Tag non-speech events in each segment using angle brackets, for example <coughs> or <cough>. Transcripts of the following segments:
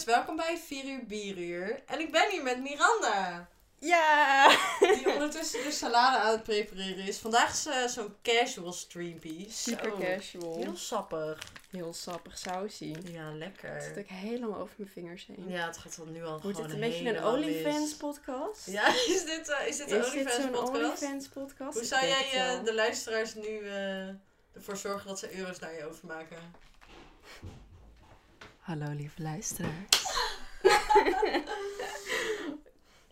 welkom bij 4 uur bieruur. En ik ben hier met Miranda, Ja! die ondertussen de salade aan het prepareren is. Vandaag is eh, zo'n casual streampiece. Super Zo. casual. Heel sappig. Heel sappig sausie. Ja, Het lekker. zit ook helemaal over mijn vingers heen. Ja, het gaat dan nu al Wordt het een beetje een OnlyFans podcast? Ja, <laughs> is dit, eh, is dit een dit OnlyFans podcast? OnlyFans podcast? Hoe zou jij het eh, de luisteraars nu ervoor zorgen dat ze euro's naar je overmaken? Hallo lieve luisteraars. <laughs>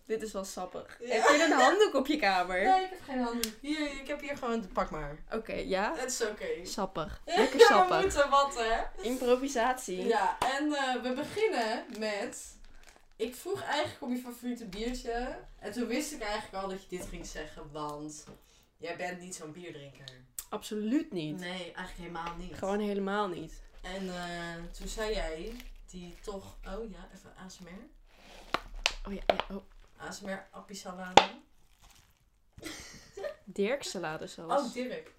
Dit is wel sappig. Ja. Heb je een handdoek op je kamer? Nee, ik heb geen handen. Hier, ik heb hier gewoon, pak maar. Oké, ja? Het is oké. Sappig. Ja, Lekker we sappig. moeten wat, hè? Improvisatie. Ja, en eh, we beginnen met... Ik vroeg eigenlijk om je favoriete biertje. En toen wist ik eigenlijk al dat je dit ging zeggen, want... Jij bent niet zo'n bierdrinker. Absoluut niet. Nee, eigenlijk helemaal niet. Gewoon helemaal niet. En eh, toen zei jij, die toch... Oh ja, even ASMR. Oh ja, ja oh. ASMR appie salade. <laughs> Dirk salade Oh, Dirk.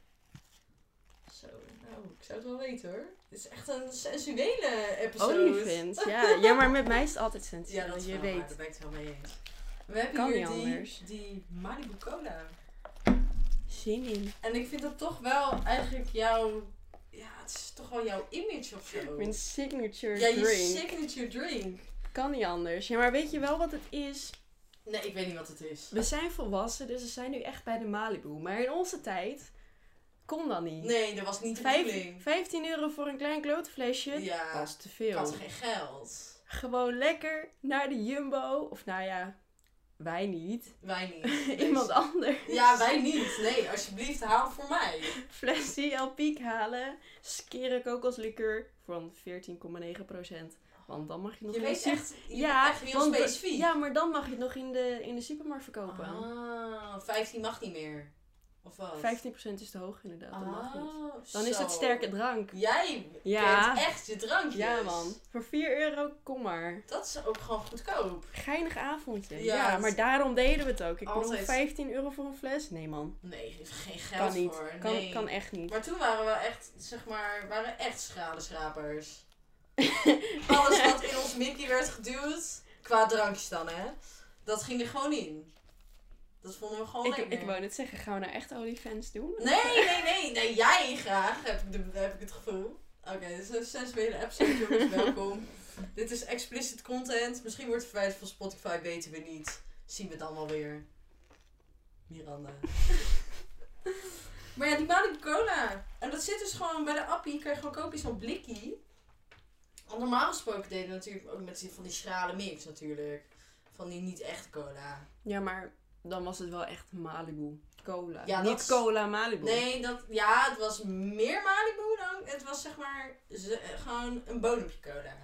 Zo, nou, ik zou het wel weten hoor. Dit is echt een sensuele episode. Onlyfans. Ja. <laughs> ja, maar met mij is het altijd sensueel. Ja, dat is je weet. waar, daar ben ik het wel mee eens. We hebben Kan hier die, anders. die Malibu Cola. Zin in. En ik vind dat toch wel eigenlijk jouw... Ja, het is toch wel jouw image of zo. Mijn signature ja, je drink. signature drink. Kan niet anders. Ja, maar weet je wel wat het is? Nee, ik weet niet wat het is. We zijn volwassen, dus we zijn nu echt bij de Malibu. Maar in onze tijd kon dat niet. Nee, dat was niet de Vijf- bedoeling. 15 euro voor een klein klote flesje Ja, was te ik veel. had geen geld. Gewoon lekker naar de Jumbo. Of nou ja, wij niet. Wij niet. <laughs> Iemand anders. Ja, wij niet. Nee, alsjeblieft, haal voor mij. Flesje El Piek halen. Skeren kokoslikeur van 14,9%. Want dan mag je nog Je in weet de echt, je Ja, echt heel want- specifiek. Ja, maar dan mag je het nog in de, in de supermarkt verkopen. Ah, 15 mag niet meer. Of wat? 15% is te hoog inderdaad, dat mag niet. Oh, Dan is het sterke drank. Jij Ja. kent echt je drankjes. Ja man, voor 4 euro, kom maar. Dat is ook gewoon goedkoop. Geinig avondje. Ja, Ja, maar daarom deden we het ook. Ik bedoel, Altijd. 15 euro voor een fles? Nee man, Nee, is geen geld kan niet. voor. Kan, nee. kan echt niet. Maar toen waren we echt, zeg maar, waren echt schalenschrapers. <laughs> Alles wat in ons Mickey werd geduwd, qua drankjes dan hè, dat ging er gewoon in. Dat vonden we gewoon Ik, lekker. ik wou net zeggen, gaan we nou echt OnlyFans doen? Nee, nee, nee, nee, jij graag, heb ik, de, heb ik het gevoel. Oké, dit is een sensuele episode, jongens, <laughs> welkom. Dit is explicit content. Misschien wordt het verwijderd van Spotify, weten we niet. Zien we dan wel weer. Miranda. <laughs> maar ja, die Malibu Cola. En dat zit dus gewoon bij de appie. Kan je gewoon kopen in zo'n blikkie. Want normaal gesproken deden we natuurlijk ook met die- van die schrale mix natuurlijk. Van die niet echte cola. Ja, maar dan was het wel echt Malibu. Cola. Ja, niet cola Malibu. Nee, dat, ja, het was meer Malibu dan. Het was zeg maar ze- gewoon een bodempje cola.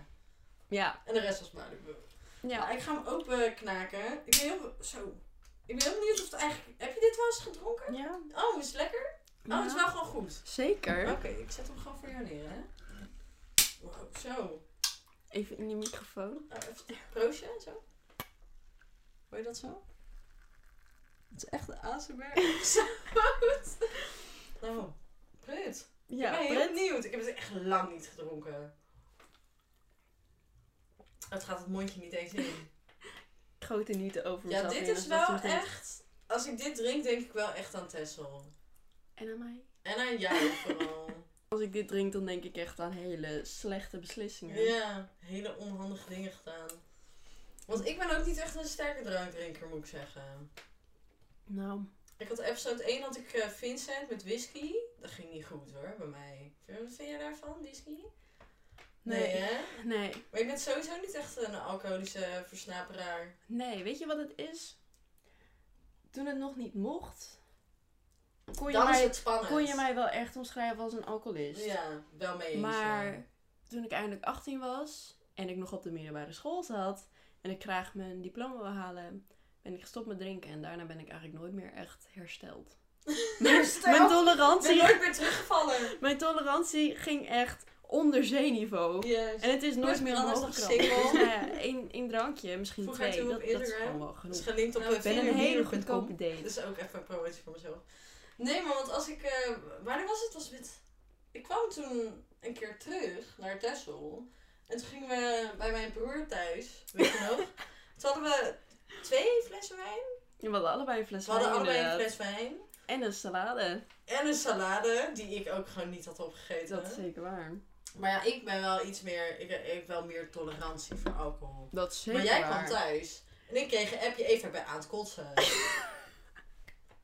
Ja. En de rest was Malibu. Ja. Ik ga hem open knaken. Ik ben heel, zo. Ik ben heel benieuwd of het eigenlijk... Heb je dit wel eens gedronken? Ja. Oh, is het lekker? Oh, het is wel gewoon goed. Zeker. Oké, ik zet hem gewoon voor jou neer, hè. Wow, zo. Even in die microfoon. Oh, even proostje, zo. Hoor je dat zo? Het is echt een ASMR episode. <laughs> Oh. Ja, ik ben heel benieuwd. Ik heb het echt lang niet gedronken. Het gaat het mondje niet eens in. <laughs> Grote niet over Ja, mezelf dit heen is als dat wel denk. echt... Als ik dit drink, denk ik wel echt aan Tessel. En aan mij. En aan jou <laughs> vooral. Als ik dit drink, dan denk ik echt aan hele slechte beslissingen. ja, hele onhandige dingen gedaan. Want ik ben ook niet echt een sterke drankdrinker, moet ik zeggen. Nou, Ik had episode 1 had ik eh, Vincent met whisky. Dat ging niet goed hoor, bij mij. Wat vind jij daarvan, whisky? Nee, nee. hè? Nee. Maar je bent sowieso niet echt een alcoholische versnaperaar. Nee, weet je wat het is? Toen het nog niet mocht, kon je, Dan is mij, het spannend. kon je mij wel echt omschrijven als een alcoholist. Ja, wel mee eens. Maar ja. toen ik eindelijk 18 was en ik nog op de middelbare school zat en ik graag mijn diploma wil halen, ben ik gestopt met drinken en daarna ben ik eigenlijk nooit meer echt hersteld. <laughs> Hersteld? Mijn Ik ben tolerantie, nooit meer teruggevallen. <laughs> mijn tolerantie ging echt onder zeeniveau. Yes. En het is nooit meer omhoog gekregen. Dus nou ja, één, één drankje, misschien Voeg haar twee. Dat, op dat is Instagram. gewoon wel genoeg. is gelinkt op eh, ik ben een hele goedkope date. Dat is ook even een promotie voor mezelf. Nee, maar want als ik... wanneer was het? Was het... Ik kwam toen een keer terug naar Texel. En toen gingen we bij mijn broer thuis. Weet je nog? <laughs> Toen hadden we twee flessen wijn. We hadden allebei een fles We hadden wijn, allebei een fles wijn. En een salade. En een salade, die ik ook gewoon niet had opgegeten. Dat is zeker waar. Maar ja, ik ben wel iets meer, ik, ik heb wel meer tolerantie voor alcohol. Dat is zeker maar jij waar. kwam thuis. En ik kreeg een appje even bij aan het kotsen. <laughs>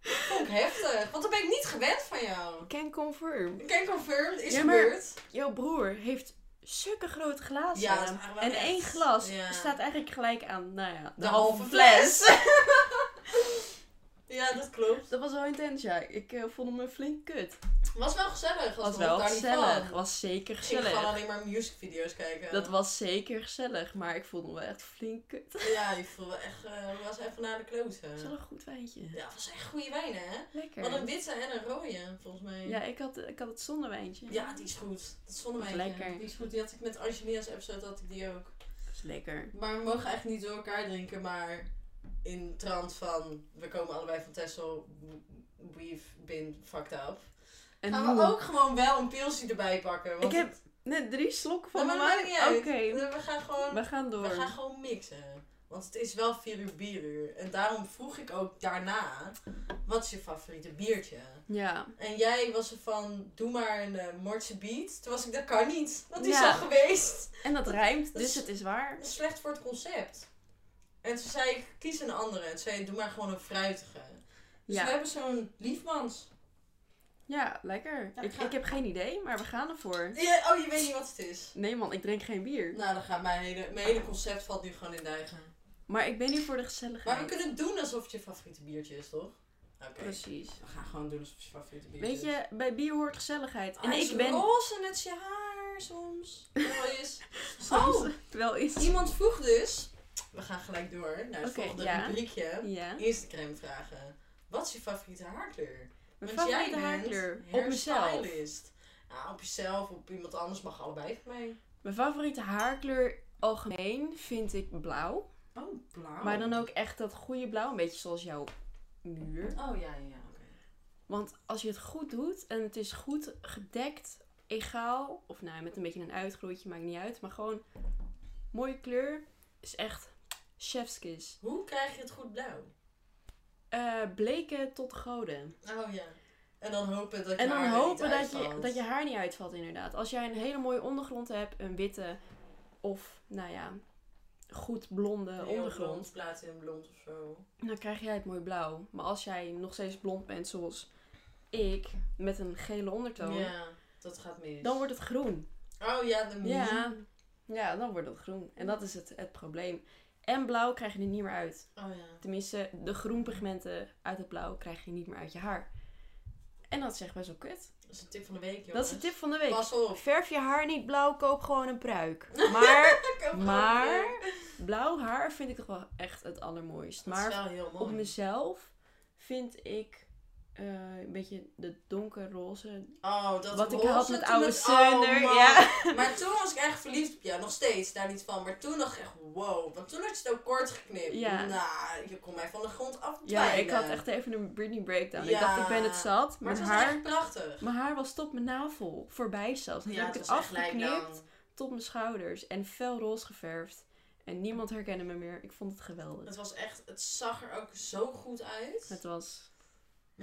Vond ik heftig, want dat ben ik niet gewend van jou. Can confirm. Ik ken confirmed, is Ja, maar- gebeurd. Jouw broer heeft zulke grote glazen. Ja, en echt- één glas ja. staat eigenlijk gelijk aan, nou ja, de, De halve, halve fles. fles. <laughs> Ja, dat klopt. Dat was wel intens, ja. Ik eh, vond hem flink kut. Was wel gezellig. Was Was wel daar gezellig. Niet van. Was zeker Ik ging gewoon gezellig. alleen maar musicvideo's kijken. Dat was zeker gezellig, maar ik voelde me wel echt flink kut. Ja, je voelde echt, eh was even naar de kloten. Het was wel een goed wijntje. Ja, het was echt goede wijn, hè? Lekker. Wat een witte en een rode, volgens mij. Ja, ik had, ik had het zonnewijntje. Ja, die is goed. Dat is zonnewijntje. Dat is lekker. Die is goed. Die had ik met Angelina's episode, had ik die ook. Dat is lekker. Maar we mogen eigenlijk niet door elkaar drinken, maar in trant van, we komen allebei van Texel, we've been fucked up. En Gaan we hoe? ook gewoon wel een pilsje erbij pakken. Want Ik heb net drie slokken van Nou, maar dat Oké. We gaan gewoon we gaan door. We gaan gewoon mixen. Want het is wel 4 uur bieruur. En daarom vroeg ik ook daarna, wat is je favoriete biertje? Ja. En jij was er van, doe maar een uh, Mortse beat. Toen was ik, dat kan niet. Want die is al geweest. En dat rijmt, Dat dus is- het is waar. Dat slecht voor het concept. En toen zei ik, kies een andere. En zei doe maar gewoon een fruitige. Dus Ja. we hebben zo'n liefmans. Ja, lekker. Ja, ik, ga- ik heb geen idee, maar we gaan ervoor. Ja, oh, je weet niet wat het is. Nee man, ik drink geen bier. Nou, dan gaat mijn hele, mijn hele concept valt nu gewoon in duigen. Maar ik ben hier voor de gezelligheid. Maar we kunnen het doen alsof het je favoriete biertje is, toch? Oké. Precies. We gaan gewoon doen alsof het je favoriete biertje Weet is. je, bij bier hoort gezelligheid. En is ik ben roze, net je haar soms. Wel eens. <laughs> soms Oh! wel eens. Iemand vroeg dus, we gaan gelijk door naar het volgende ja. rubriekje. Ja. Instagram vragen. Wat is je favoriete haarkleur? Mijn Want jij favoriete bent haarkleur. Op mezelf. Ja, op jezelf, op iemand anders mag allebei van mij. Mijn favoriete haarkleur algemeen vind ik blauw. Oh, blauw. Maar dan ook echt dat goede blauw. Een beetje zoals jouw muur. Oh ja, ja, ja, oké. Want als je het goed doet en het is goed gedekt, egaal, of nou met een beetje een uitgroeitje, maakt niet uit, maar gewoon mooie kleur is echt chefskis. Hoe krijg je het goed blauw? Eh bleken tot goden. Oh ja. En dan hopen dat je En dan haar hopen niet dat je, uitvalt. dat je haar niet uitvalt, inderdaad. Als jij een hele mooie ondergrond hebt, een witte of, nou ja, goed blonde Heel ondergrond, blond, platinum blond of zo. dan krijg jij het mooi blauw. Maar als jij nog steeds blond bent, zoals ik, met een gele ondertoon, Ja, dat gaat mis. dan wordt het groen. Oh ja, de Ja, ja, dan wordt het groen. En dat is het, het probleem. En blauw krijg je er niet meer uit. Oh ja. Tenminste, de groenpigmenten uit het blauw krijg je niet meer uit je haar. En dat is echt best wel kut. Dat is een tip van de week, jongens. Dat is de tip van de week. Pas op. Verf je haar niet blauw, koop gewoon een pruik. <laughs> Maar, maar blauw haar vind ik toch wel echt het allermooist. Dat is Maar wel heel mooi. op mezelf vind ik eh, een beetje de donkerroze. Oh, dat Wat ik had met oude Sunder, man. ja. Maar toen was ik echt verliefd op jou. Nog steeds, daar niet van. Maar toen dacht ik echt, wow. Want toen had je het ook kort geknipt. Ja. Nou, je kon mij van de grond af Ja, ik had echt even een Britney breakdown. Ik dacht, ik ben het zat. Maar Mijn het was haar, echt prachtig. mijn haar was tot mijn navel. Voorbij zelfs. Dan ja, heb ik het afgeknipt tot mijn schouders. En fel roze geverfd. En niemand herkende me meer. Ik vond het geweldig. Het was echt, het zag er ook zo goed uit. Het was...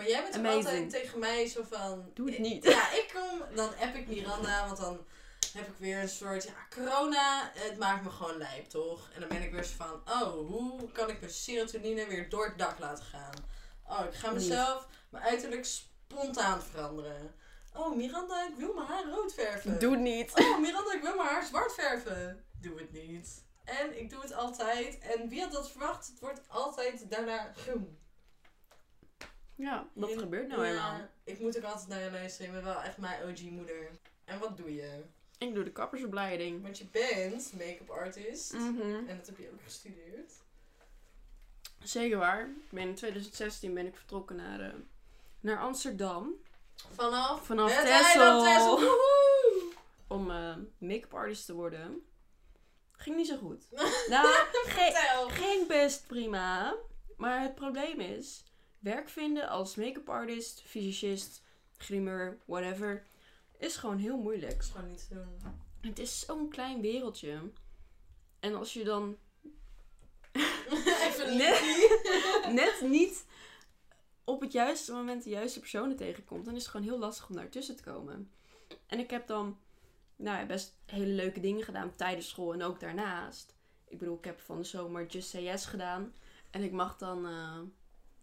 Maar jij bent altijd tegen mij zo van... Doe het ik- niet. Ja, ik kom, dan app ik Miranda, want dan heb ik weer een soort, ja, corona, het maakt me gewoon lijp, toch? En dan ben ik weer zo van, oh, hoe kan ik mijn serotonine weer door het dak laten gaan? Oh, ik ga mezelf, mijn uiterlijk spontaan veranderen. Oh, Miranda, ik wil mijn haar rood verven. Doe het niet. Oh, Miranda, ik wil mijn haar zwart verven. Doe het niet. En ik doe het altijd. En wie had dat verwacht? Het wordt altijd daarna groen. Ja, dat gebeurt nou Ja, eenmaal. Ik moet ook altijd naar je luisteren. Ik ben wel echt mijn OG-moeder. En wat doe je? Ik doe de kappersopleiding. Want je bent make-up artist. Mhm. En dat heb je ook gestudeerd. Zeker waar. Ben in 2016 ben ik vertrokken naar, eh, naar Amsterdam. Vanaf, Vanaf. Woehoe! Om eh, make-up artist te worden. Ging niet zo goed. <laughs> nou, ge- ging best prima. Maar het probleem is... Werk vinden als make-up artist, fysicist, grimmer, whatever... Is gewoon heel moeilijk. Dat is gewoon niet te doen. Het is zo'n klein wereldje. En als je dan <laughs> Even liefie. <laughs> net niet op het juiste moment de juiste personen tegenkomt, dan is het gewoon heel lastig om daartussen te komen. En ik heb dan nou ja, best hele leuke dingen gedaan tijdens school en ook daarnaast. Ik bedoel, ik heb van de zomer Just Say Yes gedaan. En ik mag dan, eh,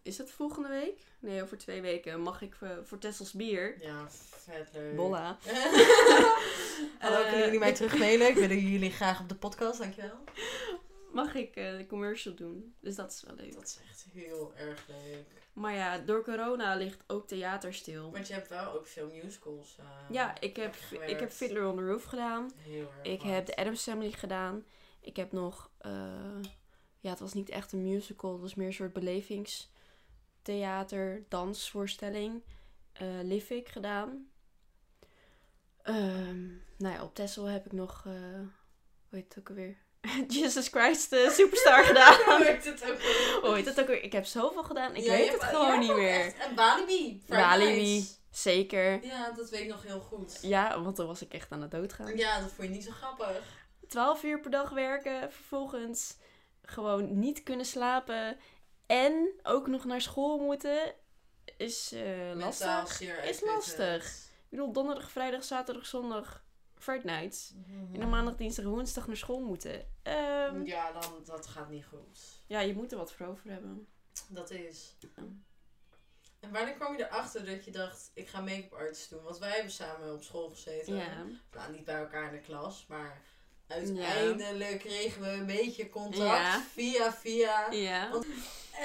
is het volgende week? Nee, over twee weken mag ik eh, voor Tessels Bier. Ja, vet leuk. Bolla. <laughs> Hallo, Eh, kunnen jullie mij terugmailen? Ik wil jullie graag op de podcast, dankjewel. Mag ik eh, de commercial doen. Dus dat is wel leuk. Dat is echt heel erg leuk. Maar ja, door corona ligt ook theater stil. Want je hebt wel ook veel musicals. Ja, ik heb, gewerkt. ik heb Fiddler on the Roof gedaan. Heel erg Ik hard. heb de Addams Family gedaan. Ik heb nog... ja, het was niet echt een musical. Het was meer een soort belevingstheater, dansvoorstelling. eh Livik gedaan. Ehm, nou ja, op Texel heb ik nog... eh hoe heet het ook alweer? <laughs> Jesus Christ, de Superstar <laughs> gedaan. Hoe heet het ook weer? Hoe heet het ook weer? Ik heb zoveel gedaan. Ik Ja, weet het gewoon niet meer. En Walibi. Nights. Zeker. Ja, dat weet ik nog heel goed. Ja, want dan was ik echt aan het doodgaan. Ja, dat vond je niet zo grappig. 12 uur per dag werken, vervolgens gewoon niet kunnen slapen en ook nog naar school moeten, is eh, lastig. Is lastig. Ik bedoel, donderdag, vrijdag, zaterdag, zondag, nights. Mhm. En dan maandag, dinsdag, woensdag naar school moeten. Ehm, Ja, dan, dat gaat niet goed. ja, je moet er wat voor over hebben. Dat is. Ja. En wanneer kwam je erachter dat je dacht, ik ga make-up artist doen? Want wij hebben samen op school gezeten. Ja. Nou, niet bij elkaar in de klas, maar uiteindelijk kregen we een beetje contact. Ja. Via, via. Ja. Want-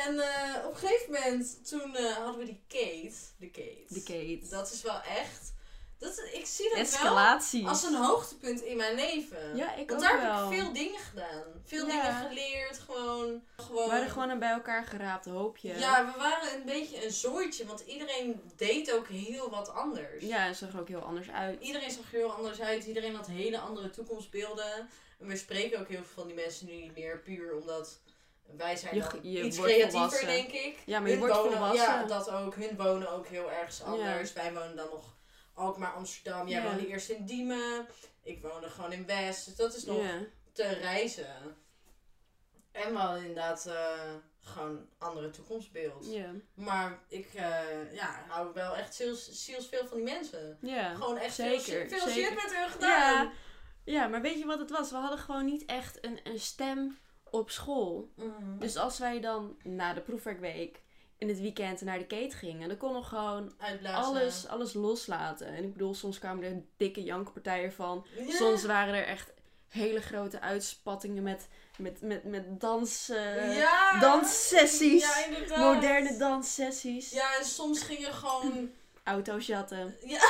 En eh, op een gegeven moment, toen eh, hadden we die Kate. De Kate. De Kate. Dat is wel echt... Dat, ik zie dat wel als een hoogtepunt in mijn leven. Ja, ik Want daar wel. heb ik veel dingen gedaan. Veel Ja. dingen geleerd, gewoon... gewoon We waren gewoon een bij elkaar geraapt hoopje. Ja, we waren een beetje een zooitje, want iedereen deed ook heel wat anders. Ja, en zag er ook heel anders uit. Iedereen zag er heel anders uit, iedereen had hele andere toekomstbeelden. En we spreken ook heel veel van die mensen nu niet meer, puur omdat wij zijn Je- dan je iets creatiever, volwassen. denk ik. Ja, maar je Hun wordt wonen, volwassen. Ja, dat ook. Hun wonen ook heel ergens anders. Wij wonen dan nog Alkmaar, Amsterdam. Jij woonde eerst in Diemen. Ik woonde gewoon in West. Dus dat is nog te reizen. En we hadden inderdaad eh, gewoon andere toekomstbeeld. Ja. Maar ik eh, ja, hou wel echt ziels, zielsveel van die mensen. Ja. Gewoon echt zeker, veel, veel zeker. shit met hun gedaan. Ja, ja, maar weet je wat het was? We hadden gewoon niet echt een, een stem op school. Mhm. Dus als wij dan na de proefwerkweek in het weekend naar de kate gingen, dan konden we gewoon Uitblazen. alles, alles loslaten. En ik bedoel, soms kwamen er dikke jankpartijen van. Soms waren er echt hele grote uitspattingen met, met, met, met dans, eh, ja. danssessies. Ja, moderne danssessies. Ja, en soms gingen gewoon... <clears throat> Auto's jatten. Ja. <laughs>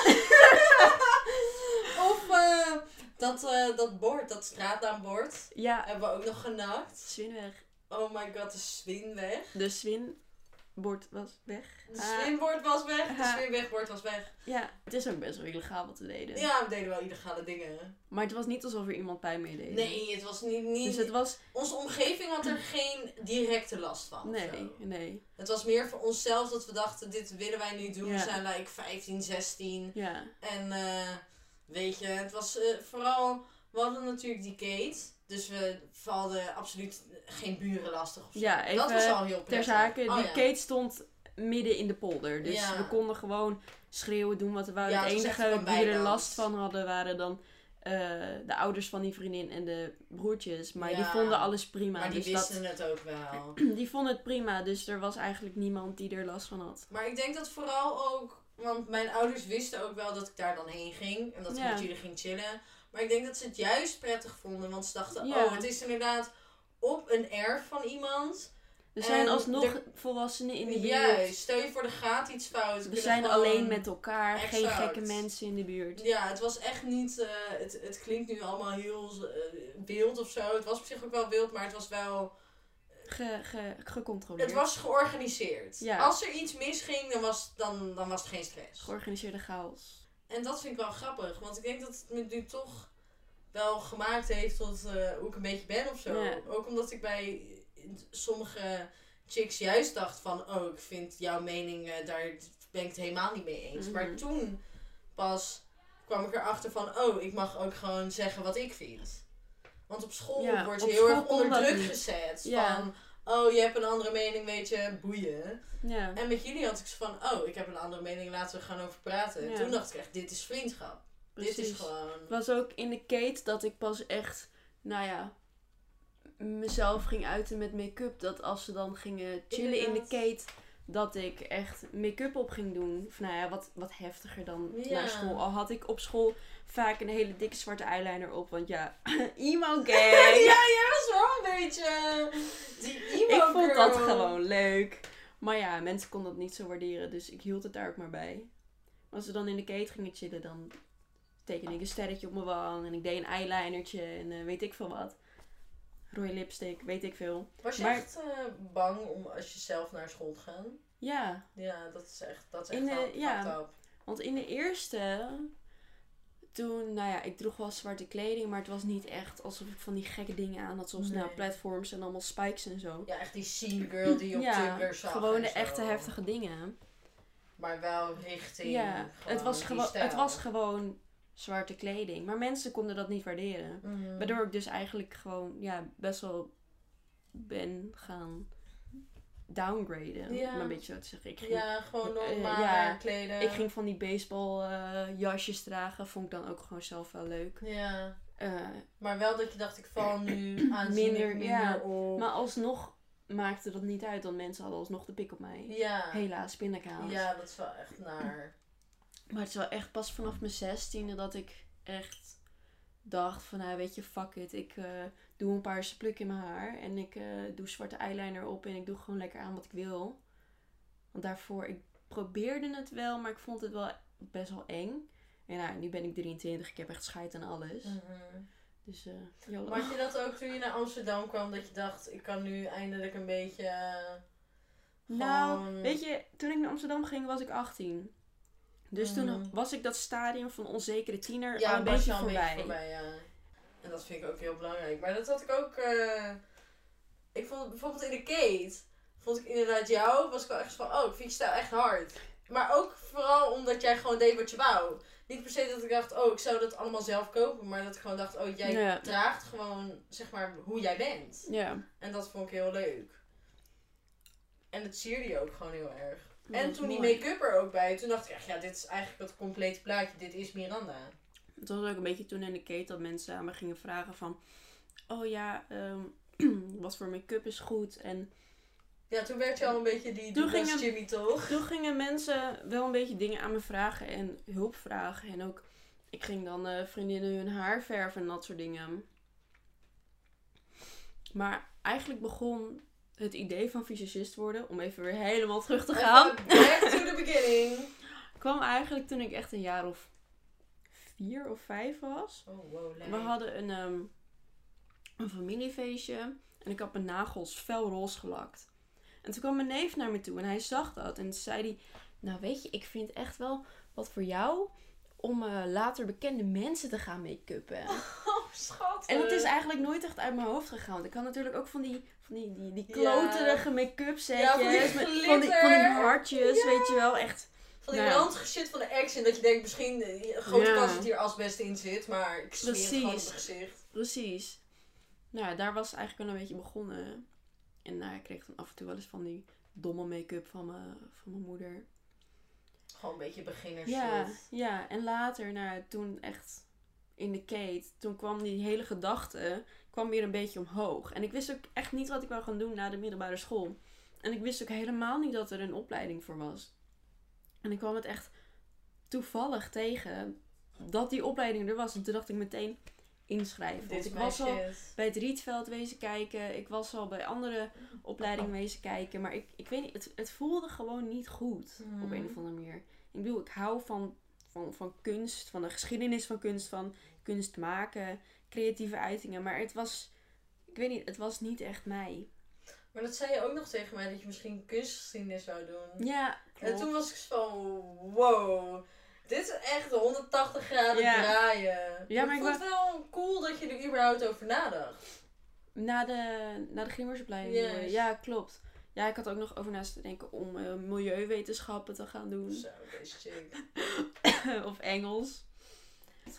of eh, dat, eh, dat bord, dat straatnaambord, Ja, hebben we ook nog genakt. Swinweg. Oh my god, de swin weg. De Swinbord was weg. De Ah, swinbord was weg, Ah. swinwegbord was weg. ja, het is ook best wel illegaal wat we deden. Ja, we deden wel illegale dingen. Maar het was niet alsof er iemand bij mee deed. Nee, het was niet... niet Dus het was... Onze omgeving had er geen directe last van. Nee, nee. Het was meer voor onszelf dat we dachten, dit willen wij nu doen. Ja. We zijn like 15, 16. Ja. En eh, weet je, het was eh, vooral... We hadden natuurlijk die Kate. Dus we hadden absoluut geen buren lastig of zo. Ja, even dat was al heel Ter prettig. zake, Oh, die ja. Kate stond midden in de polder. Dus Ja. we konden gewoon schreeuwen, doen wat we wouden. Ja, het enige die er last van hadden waren dan eh, de ouders van die vriendin en de broertjes. Maar die vonden alles prima. Maar die dus wisten het ook wel. <clears throat> die vonden het prima. Dus er was eigenlijk niemand die er last van had. Maar ik denk dat vooral ook, want mijn ouders wisten ook wel dat ik daar dan heen ging en dat ik met jullie ging chillen. Maar ik denk dat ze het juist prettig vonden, want ze dachten, oh, het is inderdaad op een erf van iemand. Er zijn En alsnog er- volwassenen in de buurt. Juist, stel je voor, er gaat iets fout. We zijn alleen met elkaar. Geen gekke mensen in de buurt. Ja, het was echt niet, eh, het, het klinkt nu allemaal heel eh, wild of zo. Het was op zich ook wel wild, maar het was wel, Ge, ge, gecontroleerd. het was georganiseerd. Ja. Als er iets misging, dan was, dan, dan was het geen stress. Georganiseerde chaos. En dat vind ik wel grappig, want ik denk dat het me nu toch wel gemaakt heeft tot eh, hoe ik een beetje ben of zo. Ja. Ook omdat ik bij sommige chicks juist dacht van, oh, ik vind jouw mening, eh, daar ben ik het helemaal niet mee eens. Mhm. Maar toen pas kwam ik erachter van, oh, ik mag ook gewoon zeggen wat ik vind. Want op school Ja, word je op heel school erg onder druk niet. gezet. Ja. Van, oh, je hebt een andere mening, weet je, boeien. Ja. En met jullie had ik zo van, oh, ik heb een andere mening, laten we gaan over praten. Toen dacht ik echt, dit is vriendschap. Dit is gewoon... Het was ook in de Kate dat ik pas echt, nou ja, mezelf ging uiten met make-up. Dat als ze dan gingen chillen in de. Kate, dat ik echt make-up op ging doen. Of nou ja, wat, wat heftiger dan Ja. naar school. Al had ik op school vaak een hele dikke zwarte eyeliner op. Want ja, <laughs> emo gang. <laughs> ja, jij was wel een beetje die emo ik vond dat gewoon leuk. Maar ja, mensen konden dat niet zo waarderen. Dus ik hield het daar ook maar bij. Als we dan in de Kate gingen chillen, dan tekende ik een sterretje op mijn wang. En ik deed een eyelinertje en eh, weet ik veel wat. Rode lipstick, weet ik veel. Was je Maar- echt eh, bang om als je zelf naar school te gaan? Ja, Ja, dat is echt, dat is echt In de- wel ja. up. want in de eerste... Toen, nou ja, ik droeg wel zwarte kleding, maar het was niet echt alsof ik van die gekke dingen aan had. Zoals nou platforms en allemaal spikes en zo. Ja, echt die scene girl die op ja, Tumblr zag. gewoon de echte heftige dingen. Maar wel richting Ja, het was, het was gewoon zwarte kleding. Maar mensen konden dat niet waarderen. Mhm. Waardoor ik dus eigenlijk gewoon ja, best wel ben gaan downgraden. Ja. Om een beetje zo te zeggen. Ik ging, Ja, gewoon Eh, normaal ja, kleden. ik ging van die baseball eh, jasjes dragen. Vond ik dan ook gewoon zelf wel leuk. Ja, maar wel dat je dacht, ik val nu <clears throat> aanzienlijk Minder, minder, ja. op. maar alsnog maakte dat niet uit. Want mensen hadden alsnog de pik op mij. ja. Helaas, pindakaas. ja, dat is wel echt naar. Maar het is wel echt pas vanaf mijn zestiende dat ik echt dacht van, nou weet je, fuck it. Ik eh, doe een paarse pluk in mijn haar en ik eh, doe zwarte eyeliner op en ik doe gewoon lekker aan wat ik wil. Want daarvoor, ik probeerde het wel, maar ik vond het wel best wel eng. En nou, nu ben ik 23, ik heb echt scheid aan alles. Mhm. Dus, eh YOLO. Maar had je dat <laughs> ook toen je naar Amsterdam kwam, dat je dacht, ik kan nu eindelijk een beetje. eh, Nou, weet je, toen ik naar Amsterdam ging was ik 18. Dus toen Mhm. was ik dat stadium van onzekere tiener ja, al een beetje voorbij. beetje voorbij, ja. En dat vind ik ook heel belangrijk. Maar dat had ik ook. eh, ik vond bijvoorbeeld in de Kate, vond ik inderdaad jou, was ik wel echt van, oh, ik vind je stijl echt hard. Maar ook vooral omdat jij gewoon deed wat je wou. Niet per se dat ik dacht, oh, ik zou dat allemaal zelf kopen. Maar dat ik gewoon dacht, oh, jij Ja. draagt gewoon, zeg maar, hoe jij bent. Ja. En dat vond ik heel leuk. En het sierde je ook gewoon heel erg. En toen die mooi. make-up er ook bij, toen dacht ik echt, ja, dit is eigenlijk het complete plaatje. Dit is Miranda. Het was ook een beetje toen in de keten dat mensen aan me gingen vragen van... Oh ja, ehm, <clears throat> wat voor make-up is goed? En Ja, toen werd je al een beetje die Toen Jimmy toch? toen gingen mensen wel een beetje dingen aan me vragen en hulp vragen. En ook, ik ging dan eh, vriendinnen hun haar verven en dat soort dingen. Maar eigenlijk begon het idee van visagist worden, om even weer helemaal terug te gaan... Back to the <laughs> beginning. kwam eigenlijk toen ik echt een jaar of vier of vijf was. Oh, wow, leuk. We hadden een, ehm, een familiefeestje en ik had mijn nagels fel roze gelakt. En toen kwam mijn neef naar me toe en hij zag dat en toen zei hij... Nou weet je, ik vind echt wel wat voor jou om eh, later bekende mensen te gaan make-uppen. <laughs> Oh, schat. En dat is eigenlijk nooit echt uit mijn hoofd gegaan. Want ik had natuurlijk ook van die, van die, die, die Ja. kloterige make-up setjes. Ja, van die met, van, die, van die hartjes, Ja. weet je wel. Echt. Van die Nou. shit van de action. Dat je denkt, misschien eh, grote kans dat hier asbest in zit. Maar ik smeer het gewoon op Precies. mijn gezicht. Precies. Nou ja, daar was het eigenlijk wel een beetje begonnen. En nou, ik kreeg dan af en toe wel eens van die domme make-up van mijn, van mijn moeder. Gewoon een beetje beginner Ja, ja, en later, nou, toen echt in de Kate, toen kwam die hele gedachte, kwam weer een beetje omhoog. En ik wist ook echt niet wat ik wou gaan doen na de middelbare school. En ik wist ook helemaal niet dat er een opleiding voor was. En ik kwam het echt toevallig tegen dat die opleiding er was. En toen dacht ik meteen inschrijven. Want ik was al shit. bij het Rietveld wezen kijken. Ik was al bij andere opleidingen wezen kijken. Maar ik, ik weet niet, het, het voelde gewoon niet goed op een of andere manier. Ik bedoel, ik hou van, van, van kunst, van de geschiedenis van kunst, van kunst maken, creatieve uitingen. Maar het was, ik weet niet, het was niet echt mij. Maar dat zei je ook nog tegen mij, dat je misschien kunstgeschiedenis zou doen. Ja, En toen was ik zo van, wow. Dit is echt 180 graden Ja. draaien. Ja, ik maar ik vond het wel cool dat je er überhaupt over nadacht. Na de, na de grimmersopleiding. Yes. eh, Ja, klopt. Ja, ik had ook nog over naast te denken om eh, milieuwetenschappen te gaan doen. Zo, deze chick. <laughs> of Engels.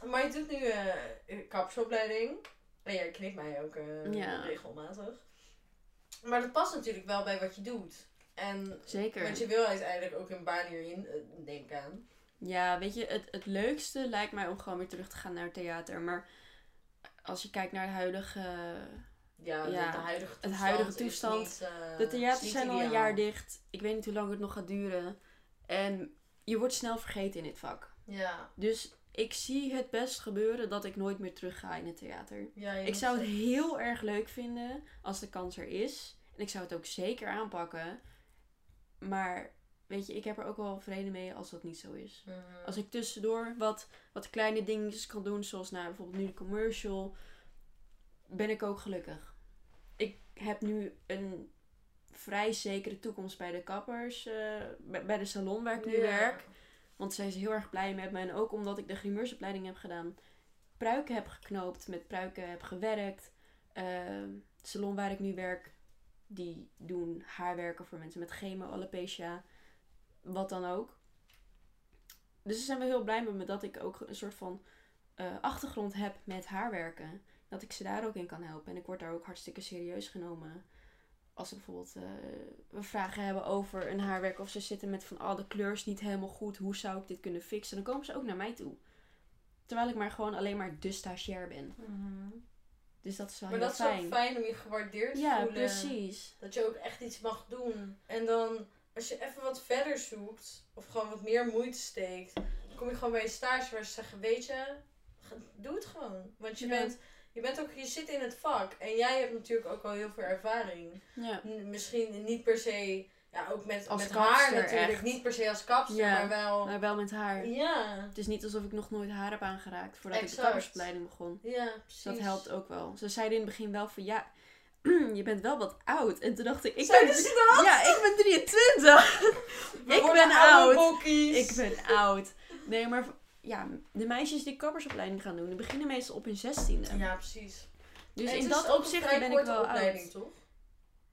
Maar je doet nu eh, kapsopleiding. En jij knipt mij ook eh, Ja. regelmatig. Maar dat past natuurlijk wel bij wat je doet. En, Zeker. want je wil uiteindelijk ook een baan hierin, eh, neem ik aan. Ja, weet je, het, het leukste lijkt mij om gewoon weer terug te gaan naar het theater. Maar als je kijkt naar de huidige... Ja, Ja, de huidige het toestand huidige toestand. niet, eh, De theaters zijn al een jaar dicht. Ik weet niet hoe lang het nog gaat duren. En je wordt snel vergeten in dit vak. Ja. Dus ik zie het best gebeuren dat ik nooit meer terug ga in het theater. ja Ik zou het heel erg leuk vinden als de kans er is. En ik zou het ook zeker aanpakken. Maar weet je, ik heb er ook wel vrede mee als dat niet zo is. Mhm. Als ik tussendoor wat, wat kleine dingetjes kan doen, zoals nou, bijvoorbeeld nu de commercial, ben ik ook gelukkig. Ik heb nu een vrij zekere toekomst bij de kappers, eh, bij, bij de salon waar ik nu Ja. werk. Want zij is heel erg blij met me. En ook omdat ik de grimeursopleiding heb gedaan. Pruiken heb geknoopt, met pruiken heb gewerkt. Het salon waar ik nu werk, die doen haarwerken voor mensen met chemo, alopecia, wat dan ook. Dus ze zijn wel heel blij met me dat ik ook een soort van eh, achtergrond heb met haarwerken. Dat ik ze daar ook in kan helpen. En ik word daar ook hartstikke serieus genomen. Als ze bijvoorbeeld eh, we vragen hebben over een haarwerk of ze zitten met van oh, de kleur is niet helemaal goed, hoe zou ik dit kunnen fixen? Dan komen ze ook naar mij toe. Terwijl ik maar gewoon alleen maar de stagiair ben. Mhm. Dus dat is wel Maar heel dat is fijn. ook fijn om je gewaardeerd te Ja, voelen. precies. Dat je ook echt iets mag doen. En dan, als je even wat verder zoekt, of gewoon wat meer moeite steekt, dan kom je gewoon bij een stage waar ze zeggen, weet je, doe het gewoon. Want je, Ja. bent, je bent ook, je zit in het vak. En jij hebt natuurlijk ook al heel veel ervaring. Ja. Misschien niet per se, ja, ook met, Als met kapster haar natuurlijk. echt. Niet per se als kapster, Ja, maar wel... Maar wel met haar. Ja, Het is niet alsof ik nog nooit haar heb aangeraakt voordat ik de kappersopleiding begon. ja, Dus precies. dat helpt ook wel. Ze zeiden in het begin wel van ja, <clears throat> je bent wel wat oud. En toen dacht ik, ik ben, dat? Ja, ik ben 23. <laughs> <laughs> We ik ben oud. bokkies. Ik ben oud. Nee, maar ja, de meisjes die kappersopleiding gaan doen, die beginnen meestal op hun zestiende. Ja, precies. Dus En in dat opzicht ben ik wel opleiding, oud. toch?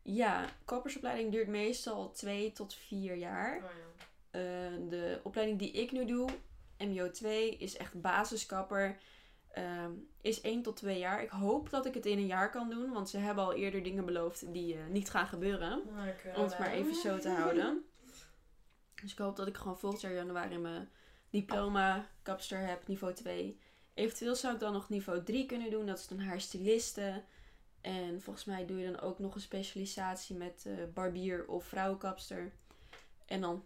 Ja, kappersopleiding duurt meestal twee tot vier jaar. Oh, ja. Eh, de opleiding die ik nu doe, MBO 2, is echt basiskapper. Ehm, is 1 tot 2 jaar. Ik hoop dat ik het in een jaar kan doen, want ze hebben al eerder dingen beloofd die eh, niet gaan gebeuren. Oh, Om het maar even zo te houden. Dus ik hoop dat ik gewoon volgend jaar januari mijn diploma kapster heb, niveau 2. Eventueel zou ik dan nog niveau 3 kunnen doen, dat is dan haarstyliste. En volgens mij doe je dan ook nog een specialisatie met eh, barbier of vrouwenkapster. En dan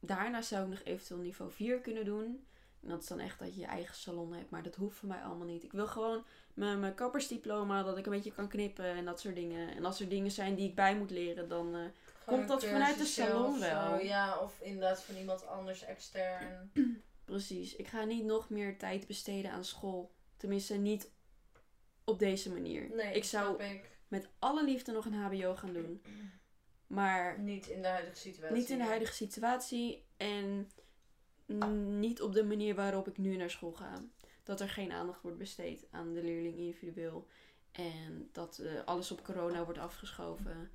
daarna zou ik nog eventueel niveau 4 kunnen doen. En dat is dan echt dat je je eigen salon hebt. Maar dat hoeft voor mij allemaal niet. Ik wil gewoon mijn, mijn kappersdiploma, dat ik een beetje kan knippen en dat soort dingen. En als er dingen zijn die ik bij moet leren, dan... eh, Komt dat vanuit de salon zo, wel? Ja, of inderdaad van iemand anders extern. <clears throat> Precies. Ik ga niet nog meer tijd besteden aan school. Tenminste, niet op deze manier. Nee, ik zou ik. met alle liefde nog een HBO gaan doen. Maar Niet in de huidige situatie. niet in de huidige situatie en niet op de manier waarop ik nu naar school ga. Dat er geen aandacht wordt besteed aan de leerling individueel. En dat eh, alles op corona wordt afgeschoven.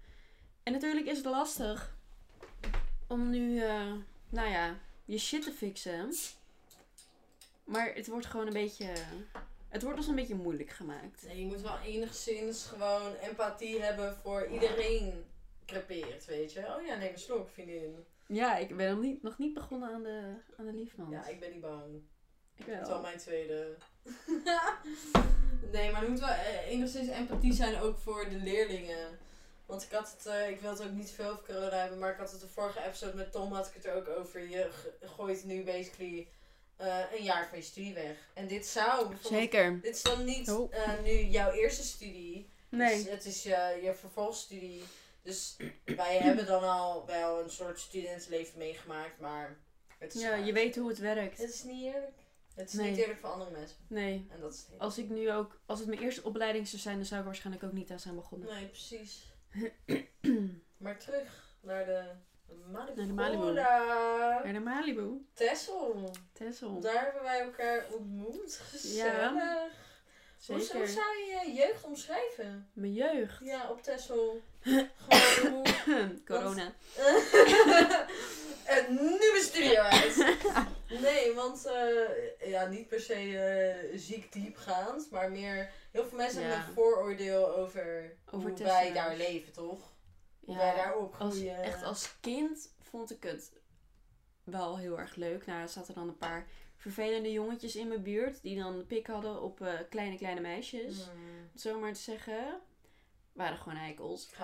En natuurlijk is het lastig om nu, eh, nou ja, je shit te fixen. Maar het wordt gewoon een beetje. Het wordt ons een beetje moeilijk gemaakt. Nee, je moet wel enigszins gewoon empathie hebben voor iedereen crepeert, weet je. Oh ja, neem een slok, vriendin. Ja, ik ben nog niet, nog niet begonnen aan de, aan de liefmand. Ja, ik ben niet bang. ik Dat is wel. wel mijn tweede. <laughs> nee, maar er moet wel eh, enigszins empathie zijn ook voor de leerlingen. Want ik had het, eh, ik wil het ook niet veel over corona hebben, maar ik had het de vorige episode met Tom had ik het er ook over. Je gooit nu basically eh, een jaar van je studie weg. En dit zou Zeker. Dit is dan niet nu jouw eerste studie. Nee. Dus het is je, je vervolgstudie. Dus wij hebben dan al wel een soort studentenleven meegemaakt, maar het is Ja, je weet hoe het werkt. Het is niet eerlijk. Het is Nee. niet eerlijk voor andere mensen. Nee. En dat is het Als ik nu ook, als het mijn eerste opleiding zou zijn, dan zou ik waarschijnlijk ook niet aan zijn begonnen. Nee, precies. <clears throat> maar terug naar de Malibu. Naar de Malibu. Naar de Malibu. Texel. Tessel. Daar hebben wij elkaar ontmoet. Gezellig. Hoe, hoe Zeker. zou je je jeugd omschrijven? Mijn jeugd. Ja, op Texel. <coughs> Gewoon hoe... <coughs> Corona. <laughs> en nu mijn studio uit. <laughs> Nee, want eh, ja, niet per se eh, ziek diepgaand, maar meer heel veel mensen hebben een vooroordeel over, Over hoe wij daar leven, toch? Hoe wij Ja, daar als, opgroeien. echt als kind vond ik het wel heel erg leuk. Nou, er zaten dan een paar vervelende jongetjes in mijn buurt. Die dan pik hadden op eh, kleine, kleine meisjes. Hmm, Om het zo maar te zeggen. Waren gewoon eikels. <laughs>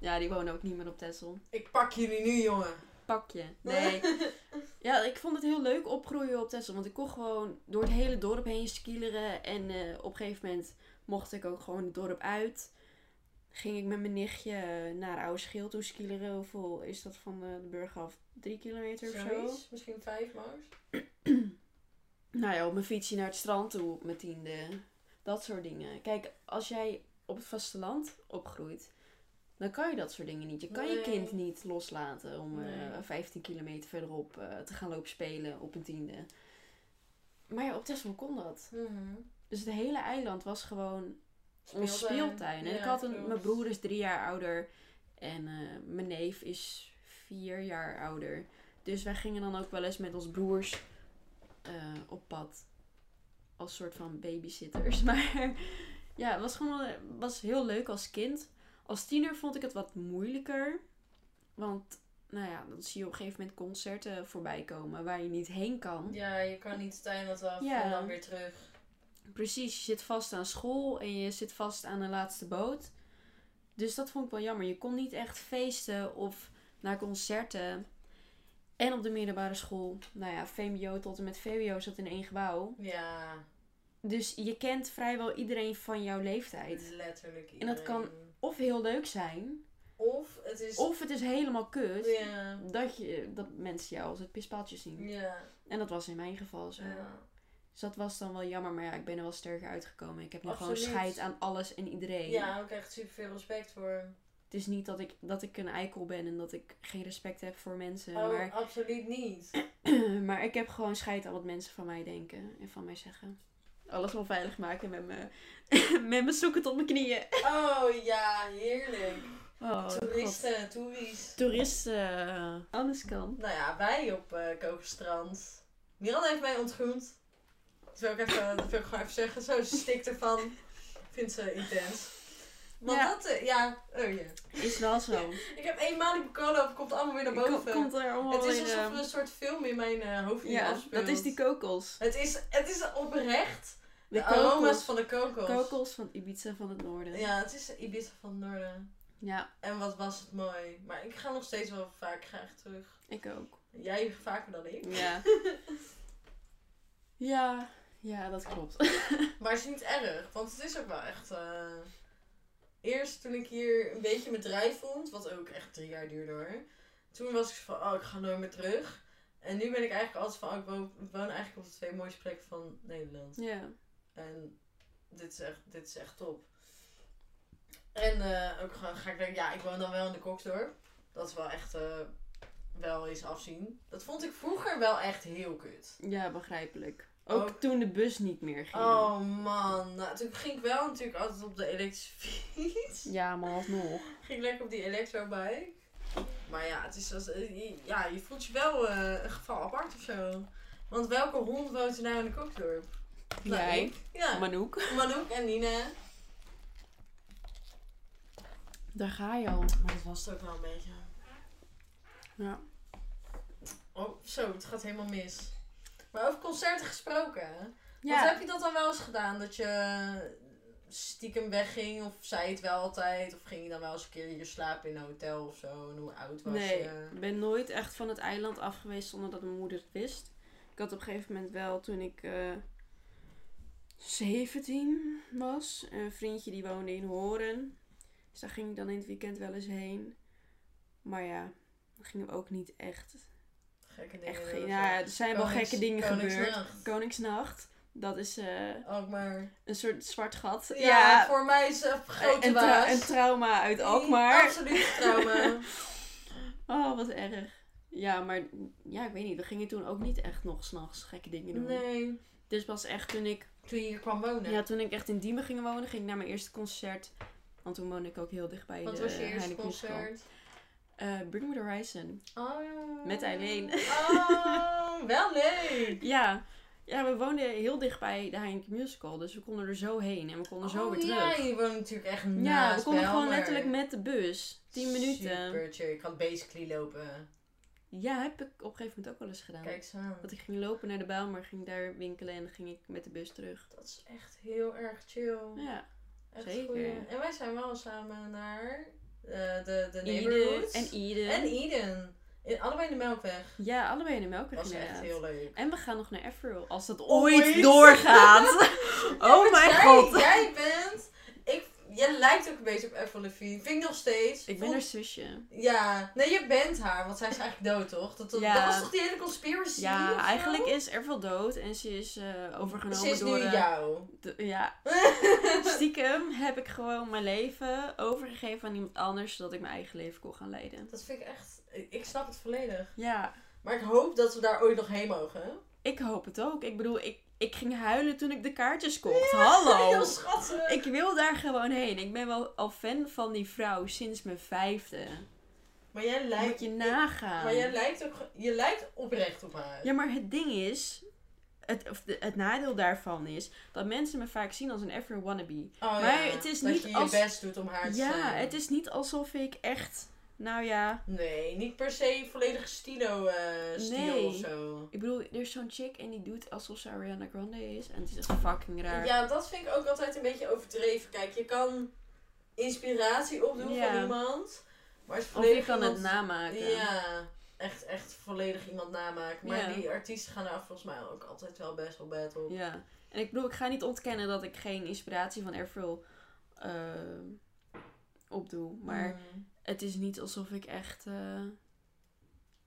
Ja, die wonen ook niet meer op Texel. Ik pak jullie nu, jongen. Pakje. Nee. <laughs> ja, ik vond het heel leuk opgroeien op Texel. Want ik kon gewoon door het hele dorp heen skileren. En eh, op een gegeven moment mocht ik ook gewoon het dorp uit. Ging ik met mijn nichtje eh, naar Oude toe skileren. Hoeveel is dat van de, de burger af? Drie kilometer of zo? Misschien vijf mars. <clears throat> Nou ja, op mijn fietsje naar het strand toe op mijn tiende. Dat soort dingen. Kijk, als jij op het vasteland opgroeit, dan kan je dat soort dingen niet. Je kan je kind niet loslaten om eh, Nee. 15 kilometer verderop eh, te gaan lopen spelen op een tiende. Maar ja, op Texel kon dat. Mhm. Dus het hele eiland was gewoon Speeltuin. speeltuin. En Ja, ik had een, mijn broer is drie jaar ouder en eh, mijn neef is vier jaar ouder. Dus wij gingen dan ook wel eens met ons broers eh, op pad. Als soort van babysitters. <laughs> Maar ja, het was gewoon wel- was heel leuk als kind. Als tiener vond ik het wat moeilijker. Want, nou ja, dan zie je op een gegeven moment concerten voorbij komen waar je niet heen kan. Ja, je kan niet het eiland af Ja. en dan weer terug. Precies, je zit vast aan school en je zit vast aan de laatste boot. Dus dat vond ik wel jammer. Je kon niet echt feesten of naar concerten. En op de middelbare school, nou ja, VMBO tot en met VWO zat in één gebouw. Ja, Dus je kent vrijwel iedereen van jouw leeftijd. letterlijk En dat kan- iedereen. Of heel leuk zijn, Of het is... of het is helemaal kut Ja. dat, je, dat mensen jou als het pispaaltje zien. Ja. En dat was in mijn geval zo. ja. Dus dat was dan wel jammer, maar ja, ik ben er wel sterker uitgekomen. Ik heb nu Absoluut. gewoon scheid aan alles en iedereen. Ja, ik echt super veel respect voor. Het is niet dat ik, dat ik een eikel ben en dat ik geen respect heb voor mensen. Oh, Maar, absoluut niet. <clears throat> maar ik heb gewoon scheid aan wat mensen van mij denken en van mij zeggen. Alles wel veilig maken met me, <laughs> met me zoeken tot mijn knieën. Oh ja, heerlijk. Oh. Toeristen, toeries. Toeristen, alles kan. Nou ja, wij op uh, Kogerstrand. Miran heeft mij ontgroend. Dat wil ik, even, dat wil ik gewoon even zeggen. Zo stikt ervan. Ik vind ze intens. Want Ja. dat, eh, ja, oh ja. Is wel zo. <laughs> Ik heb één Malibu Cola, het komt allemaal weer naar boven. Komt, komt er allemaal het is alsof eh, er een soort film in mijn eh, hoofd Ja, afspeelt. dat is die kokos. Het is, het is oprecht De de aroma's van de kokos. Kokos van Ibiza van het noorden. Ja, het is Ibiza van het noorden. ja, En wat was het mooi. Maar ik ga nog steeds wel vaak graag terug. ik ook. Jij vaker dan ik. Ja. <laughs> ja, ja, dat klopt. <laughs> Maar het is niet erg, want het is ook wel echt. eh, Eerst toen ik hier een beetje mijn drijf vond, wat ook echt drie jaar duurde hoor. Toen was ik van, oh, ik ga nooit meer terug. En nu ben ik eigenlijk altijd van, oh, ik woon, eigenlijk op de twee mooiste plekken van Nederland. ja. En dit is echt, dit is echt top. En eh, ook ga ik denken, ja, ik woon dan wel in de Koksdorp. Dat is wel echt eh, wel eens afzien. Dat vond ik vroeger wel echt heel kut. Ja, begrijpelijk. Ook Ook- toen de bus niet meer ging. Oh man, nou, toen ging ik wel natuurlijk altijd op de elektrische fiets. Ja, maar alsnog. Ging lekker op die elektrobike. Maar ja, het is als, eh, je- ja, je voelt je wel eh, een geval apart of zo. Want welke hond woont er nou in de Koksdorp? Nou, Jij, ik. Ja, Manouk. Manouk en Nina. Daar ga je al. Maar dat was het ook wel een beetje. Ja. Oh, zo, het gaat helemaal mis. Maar over concerten gesproken. Ja. heb je dat dan wel eens gedaan? Dat je stiekem wegging? Of zei het wel altijd? Of ging je dan wel eens een keer hier slapen in een hotel of zo? En hoe oud was Nee, je? ik ben nooit echt van het eiland af geweest zonder dat mijn moeder het wist. Ik had op een gegeven moment wel, toen ik eh 17 was, een vriendje die woonde in Horen. Dus daar ging ik dan in het weekend wel eens heen. Maar ja, dan gingen we ook niet echt. Gekke dingen. echt ja, er zijn wel gekke dingen gebeurd. Koningsnacht. Dat is eh, Alkmaar. een soort zwart gat. Ja, voor mij is een grote een, tra- een trauma uit Alkmaar. Absoluut trauma. <laughs> Oh, wat erg. Ja, maar ja, ik weet niet. We gingen toen ook niet echt nog s'nachts gekke dingen doen. nee. Dus pas echt toen ik Toen je hier kwam wonen. Ja, toen ik echt in Diemen ging wonen, ging ik naar mijn eerste concert. Want toen woonde ik ook heel dichtbij Wat de was je eerste Musical. Eh, Bring Me The Horizon. Oh. Met Eileen. Oh, wel leuk. <laughs> Ja. ja, we woonden heel dichtbij de Heineken Musical. Dus we konden er zo heen en we konden zo oh, weer ja, terug. je woont natuurlijk echt Ja, naast we konden gewoon letterlijk met de bus. 10 minuten. Super chill. Je kan basically lopen. Ja, heb ik op een gegeven moment ook wel eens gedaan. Kijk aan. Dat ik ging lopen naar de Bijlmer, ging daar winkelen en dan ging ik met de bus terug. Dat is echt heel erg chill. Ja, Echt zeker. goeie. En wij zijn wel samen naar eh, de, de Eden neighborhood. en Eden. En Eden. In, allebei in de Melkweg. Ja, allebei in de melkweg Dat was echt heel leuk. En we gaan nog naar Everil, als dat Ooit. ooit doorgaat. <laughs> Oh mijn god. Jij bent... Jij lijkt ook een beetje op Avril Lavigne. Vind ik nog steeds. Ik ben Vol- haar zusje. Ja. Nee, je bent haar. Want zij is eigenlijk dood, toch? Dat, dat, Ja. dat was toch die hele conspiracy? Ja, eigenlijk is Everil dood en ze is eh, overgenomen Ze is door... nu eh, jou. de- ja, <laughs> stiekem heb ik gewoon mijn leven overgegeven aan iemand anders, zodat ik mijn eigen leven kon gaan leiden. Dat vind ik echt... Ik snap het volledig. Ja, Maar ik hoop dat we daar ooit nog heen mogen. ik hoop het ook. Ik bedoel, ik, ik ging huilen toen ik de kaartjes kocht. Hallo! <laughs> Heel schattig. Ik wil daar gewoon heen. Ik ben wel al fan van die vrouw sinds mijn vijfde. Maar jij Moet lijkt... je nagaan. Maar jij lijkt ook... Je lijkt oprecht op haar. Ja, maar het ding is, het, of de, het nadeel daarvan is, dat mensen me vaak zien als een ever wannabe. Oh, Maar ja, het is dat niet je je als- best doet om haar te Ja, zijn. het is niet alsof ik echt, nou ja, Nee, niet per se volledig stilo eh stijl Nee. of zo. ik bedoel, er is zo'n chick en die doet alsof ze Ariana Grande is. En het is echt fucking raar. Ja, dat vind ik ook altijd een beetje overdreven. Kijk, je kan inspiratie opdoen Ja. van iemand. Maar als of je kan het namaken. Ja, echt, echt volledig iemand namaken. Maar Ja. die artiesten gaan daar volgens mij ook altijd wel best wel bad op. Ja. En ik bedoel, ik ga niet ontkennen dat ik geen inspiratie van Airflow eh opdoe. Maar Mm, het is niet alsof ik echt, eh,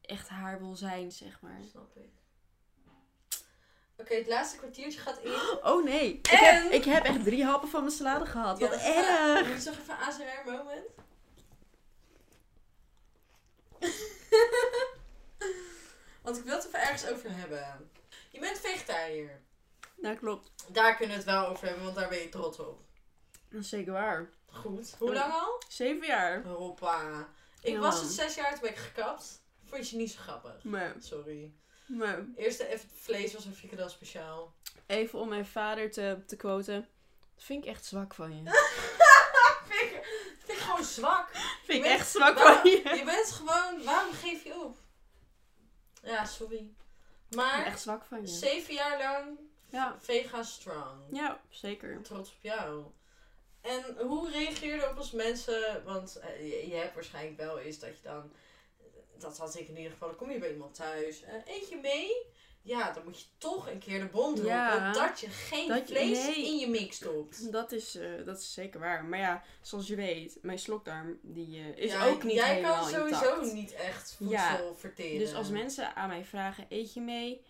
echt haar wil zijn, zeg maar. snap ik. Oké, het laatste kwartiertje gaat in. Oh nee, ik, heb, ik heb echt drie happen van mijn salade gehad. Wat dat is- <laughs> erg! Moet je toch even ASMR moment? <laughs> Want ik wil het even ergens over hebben. Je bent vegetariër. Nou, klopt. Daar kunnen we het wel over hebben, want daar ben je trots op. Dat is zeker waar. Goed. Hoe lang al? Zeven jaar. Hoppa. Ik was het zes jaar, toen ben ik gekapt. Vond je niet zo grappig. Maar, Sorry. Eerste even vlees was een frikandel speciaal. even om mijn vader te, te quoten. Dat vind ik echt zwak van je. <laughs> vind, ik, vind ik gewoon zwak. vind ik echt zwak van je. Je bent gewoon, waarom geef je op? Ja, sorry. Maar echt zwak van je. zeven jaar lang Ja, vega strong. ja zeker. Trots op jou. En hoe reageer je erop als mensen, want eh, je, je hebt waarschijnlijk wel eens dat je dan, dat had ik in ieder geval, dan kom je bij iemand thuis, eh, eet je mee? Ja, dan moet je toch een keer de bond roepen Ja. dat je geen Dat je- vlees nee. in je mix stopt. Dat is, eh, dat is zeker waar. Maar ja, zoals je weet, mijn slokdarm die, is Ja, ook niet Jij helemaal kan sowieso intact. niet echt voedsel Ja, verteren. Dus als mensen aan mij vragen, eet je mee?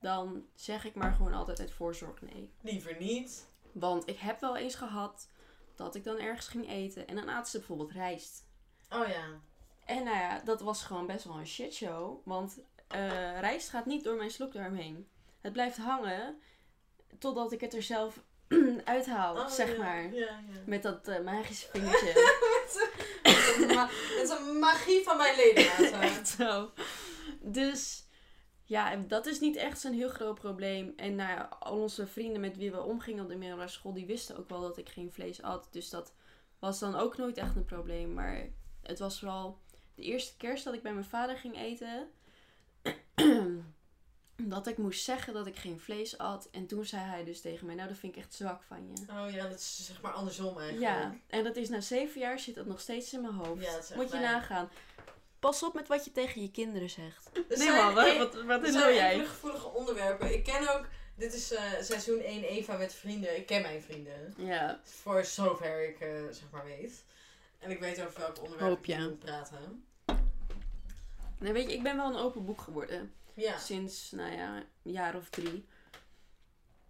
Dan zeg ik maar gewoon altijd uit voorzorg nee. Liever niet. Want ik heb wel eens gehad dat ik dan ergens ging eten en dan aten ze bijvoorbeeld rijst. Oh ja. En nou ja, dat was gewoon best wel een shitshow. Want eh, rijst gaat niet door mijn slokdarm heen. Het blijft hangen totdat ik het er zelf <clears throat> uithaal, Oh, zeg ja. maar. Ja, ja. Met dat eh, magische vingertje. <laughs> ma- met een magie van mijn ledematen. <laughs> Echt zo. Dus ja, en dat is niet echt zo'n heel groot probleem. En nou ja, al onze vrienden met wie we omgingen op de middelbare school, die wisten ook wel dat ik geen vlees at. Dus dat was dan ook nooit echt een probleem. Maar het was vooral de eerste kerst dat ik bij mijn vader ging eten. <clears throat> dat ik moest zeggen dat ik geen vlees at. En toen zei hij dus tegen mij, nou dat vind ik echt zwak van je. Oh ja, dat is zeg maar andersom eigenlijk. Ja, en dat is na zeven jaar zit dat nog steeds in mijn hoofd. Ja, Moet je nagaan. Pas op met wat je tegen je kinderen zegt. Nee man, wat, e- wat, wat is zijn jij? gevoelige onderwerpen. Ik ken ook, dit is eh, seizoen 1 Eva met vrienden. Ik ken mijn vrienden. Ja, Voor zover ik eh, zeg maar weet. En ik weet over welke onderwerpen Hoop je. ik moet praten. nee, weet je, ik ben wel een open boek geworden. Ja. Sinds, nou ja, een jaar of drie.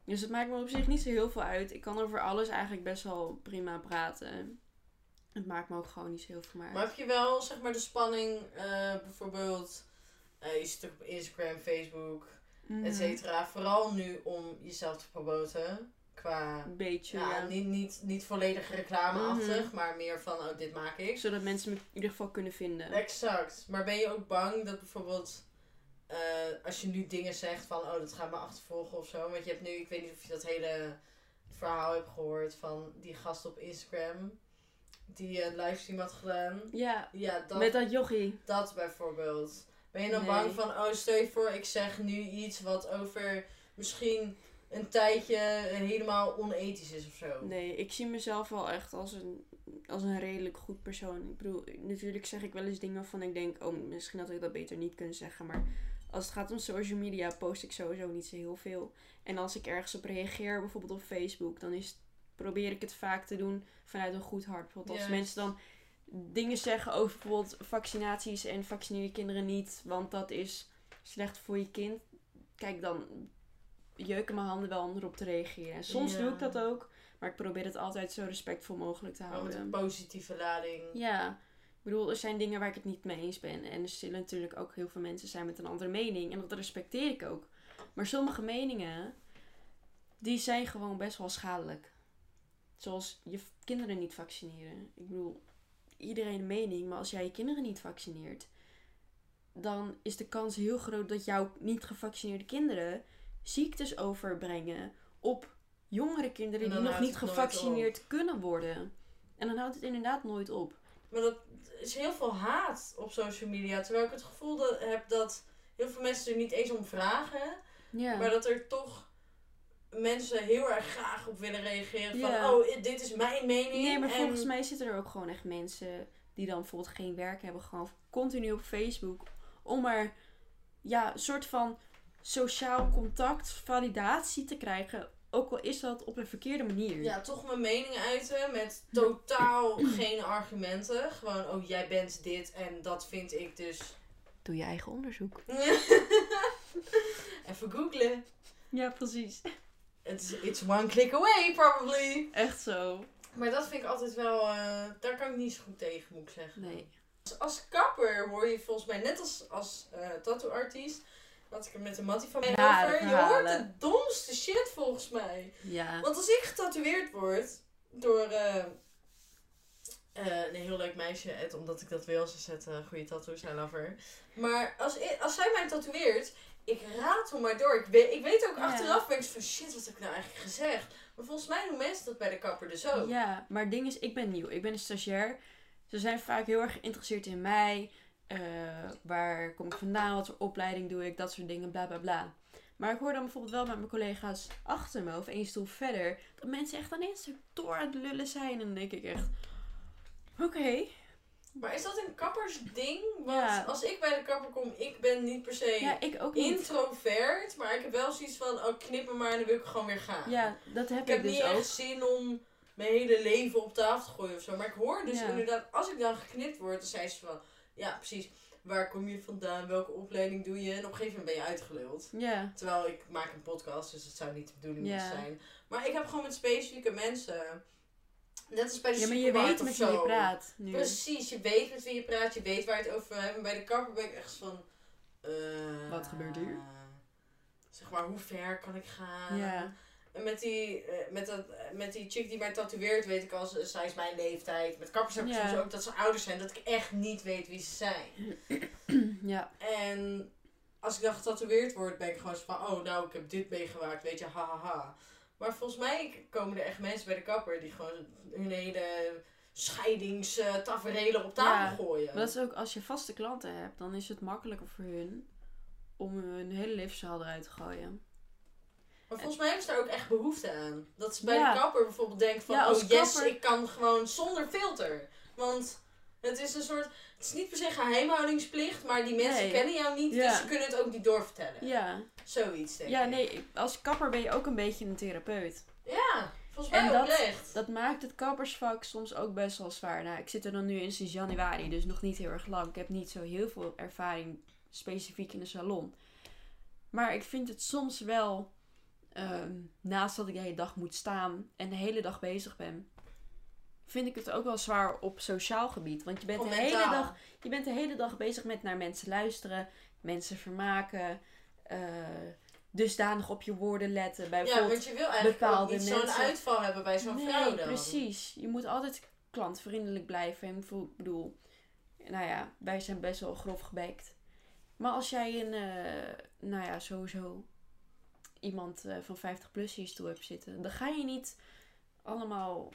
Dus het maakt me op zich niet zo heel veel uit. Ik kan over alles eigenlijk best wel prima praten. Het maakt me ook gewoon niet zo heel veel meer Maar heb je wel zeg maar de spanning, eh, bijvoorbeeld, eh, je zit op Instagram, Facebook, Mhm. et cetera. Vooral nu om jezelf te promoten. Qua, beetje, ja, ja. Niet, niet, niet volledig reclameachtig, maar meer van, oh, dit maak ik. Zodat mensen me in ieder geval kunnen vinden. Exact. Maar ben je ook bang dat bijvoorbeeld, eh, als je nu dingen zegt van, oh, dat gaat me achtervolgen of zo. Want je hebt nu, ik weet niet of je dat hele verhaal hebt gehoord van die gast op Instagram. Die een livestream had gedaan. Ja, Ja, dat, met dat jochie. dat bijvoorbeeld. Ben je dan Nee. bang van, oh, stel je voor, ik zeg nu iets wat over misschien een tijdje helemaal onethisch is of zo. Nee, ik zie mezelf wel echt als een, als een redelijk goed persoon. Ik bedoel, natuurlijk zeg ik wel eens dingen waarvan ik denk, oh, misschien had ik dat beter niet kunnen zeggen. Maar als het gaat om social media, post ik sowieso niet zo heel veel. En als ik ergens op reageer, bijvoorbeeld op Facebook, dan is, probeer ik het vaak te doen vanuit een goed hart. Bijvoorbeeld als mensen dan dingen zeggen over bijvoorbeeld vaccinaties en vaccineer je kinderen niet, want dat is slecht voor je kind. Kijk, dan jeuken mijn handen wel om erop te reageren. En soms Ja. doe ik dat ook, maar ik probeer het altijd zo respectvol mogelijk te Maar met houden. een positieve lading. Ja, ik bedoel, er zijn dingen waar ik het niet mee eens ben. En er zullen natuurlijk ook heel veel mensen zijn met een andere mening. En dat respecteer ik ook. Maar sommige meningen, die zijn gewoon best wel schadelijk. Zoals je kinderen niet vaccineren. Ik bedoel, iedereen een mening. Maar als jij je kinderen niet vaccineert, dan is de kans heel groot dat jouw niet gevaccineerde kinderen ziektes overbrengen op jongere kinderen En die nog niet gevaccineerd kunnen worden. En dan houdt het inderdaad nooit op. Maar dat is heel veel haat op social media. Terwijl ik het gevoel dat, heb dat heel veel mensen er niet eens om vragen. Ja. Maar dat er toch mensen heel erg graag op willen reageren. Van, Ja. oh, dit is mijn mening. Nee, maar en- volgens mij zitten er ook gewoon echt mensen die dan bijvoorbeeld geen werk hebben, gewoon continu op Facebook. Om maar ja, een soort van sociaal contact, validatie te krijgen. Ook al is dat op een verkeerde manier. Ja, toch mijn mening uiten met totaal geen argumenten. Gewoon, oh, jij bent dit en dat vind ik dus. Doe je eigen onderzoek. <laughs> Even googlen. Ja, precies. It's, it's one click away, probably. Echt zo. Maar dat vind ik altijd wel, eh, daar kan ik niet zo goed tegen, moet ik zeggen. Nee. Als, als kapper hoor je volgens mij, net als, als eh tattoo-artiest, had ik er met de Mattie van mij Rare over. Je hoort de domste shit volgens mij. Ja. Want als ik getatoeëerd word door eh, een heel leuk meisje, het, omdat ik dat wil, ze zet goede tattoos, I love her. Maar als, als zij mij tatoeëert, ik ratel maar door. Ik weet, ik weet ook achteraf, ben ik van shit, wat heb ik nou eigenlijk gezegd? Maar volgens mij doen mensen dat bij de kapper dus ook. Ja, maar het ding is, ik ben nieuw. Ik ben een stagiair. Ze zijn vaak heel erg geïnteresseerd in mij. Eh, waar kom ik vandaan? Wat voor opleiding doe ik? Dat soort dingen, bla bla bla. Maar ik hoor dan bijvoorbeeld wel met mijn collega's achter me, of één stoel verder, dat mensen echt aan eens door aan het lullen zijn. En dan denk ik echt, oké. Maar is dat een kappersding? Want Ja. als ik bij de kapper kom, ik ben niet per se Ja, ik ook niet. introvert, maar ik heb wel zoiets van, oh knip me maar en dan wil ik gewoon weer gaan. Ja, dat heb Ik ik, heb dus niet ook. echt zin om mijn hele leven op tafel te gooien of zo. Maar ik hoor dus Ja. inderdaad, als ik dan geknipt word, dan zei ze van, ja precies, waar kom je vandaan, welke opleiding doe je? En op een gegeven moment ben je uitgeluld. Ja, Terwijl ik maak een podcast, dus het zou niet de bedoeling zijn. Maar ik heb gewoon met specifieke mensen, net als bij de ja maar je weet met wie je praat nu. Precies, je weet met wie je praat, je weet waar je het over wil hebben. Bij de kapper ben ik echt van... eh, Wat gebeurt hier? Zeg maar, hoe ver kan ik gaan? Ja. En met die, eh, met, dat, met die chick die mij tatoeëert, weet ik al, ze- zij is mijn leeftijd. Met kappers heb ik Ja. soms ook dat ze ouders zijn, dat ik echt niet weet wie ze zijn. <clears throat> ja. En als ik dan getatoeëerd word, ben ik gewoon zo van, oh nou, ik heb dit meegemaakt, weet je, hahaha. Ha, ha. Maar volgens mij komen er echt mensen bij de kapper die gewoon hun hele scheidingstaferelen op tafel Ja, gooien. Maar dat is ook, als je vaste klanten hebt, dan is het makkelijker voor hun om hun hele levensverhaal eruit te gooien. Maar volgens mij hebben ze daar ook echt behoefte aan. Dat ze bij Ja. de kapper bijvoorbeeld denken van, Ja, oh yes, kapper- ik kan gewoon zonder filter. Want het is een soort, het is niet per se geheimhoudingsplicht, maar die mensen Nee. kennen jou niet, Ja. dus ze kunnen het ook niet doorvertellen. Ja, Zoiets denk ja ik. nee, ik- als kapper ben je ook een beetje een therapeut. Ja, volgens mij En dat- oprecht. Dat maakt het kappersvak soms ook best wel zwaar. Nou, ik zit er dan nu in sinds januari, dus nog niet heel erg lang. Ik heb niet zo heel veel ervaring specifiek in de salon. Maar ik vind het soms wel, ehm, naast dat ik de hele dag moet staan en de hele dag bezig ben, vind ik het ook wel zwaar op sociaal gebied. Want je bent, de hele, dag, je bent de hele dag bezig met naar mensen luisteren, mensen vermaken, eh, dusdanig op je woorden letten. Ja, Bijvoorbeeld, want je wil eigenlijk niet zo'n uitval hebben bij zo'n nee, vrouw dan. precies. Je moet altijd klantvriendelijk blijven. En ik bedoel, nou ja, wij zijn best wel grof gebekt. Maar als jij een, eh, nou ja, sowieso iemand eh, van 50 plus je stoel hebt zitten, dan ga je niet allemaal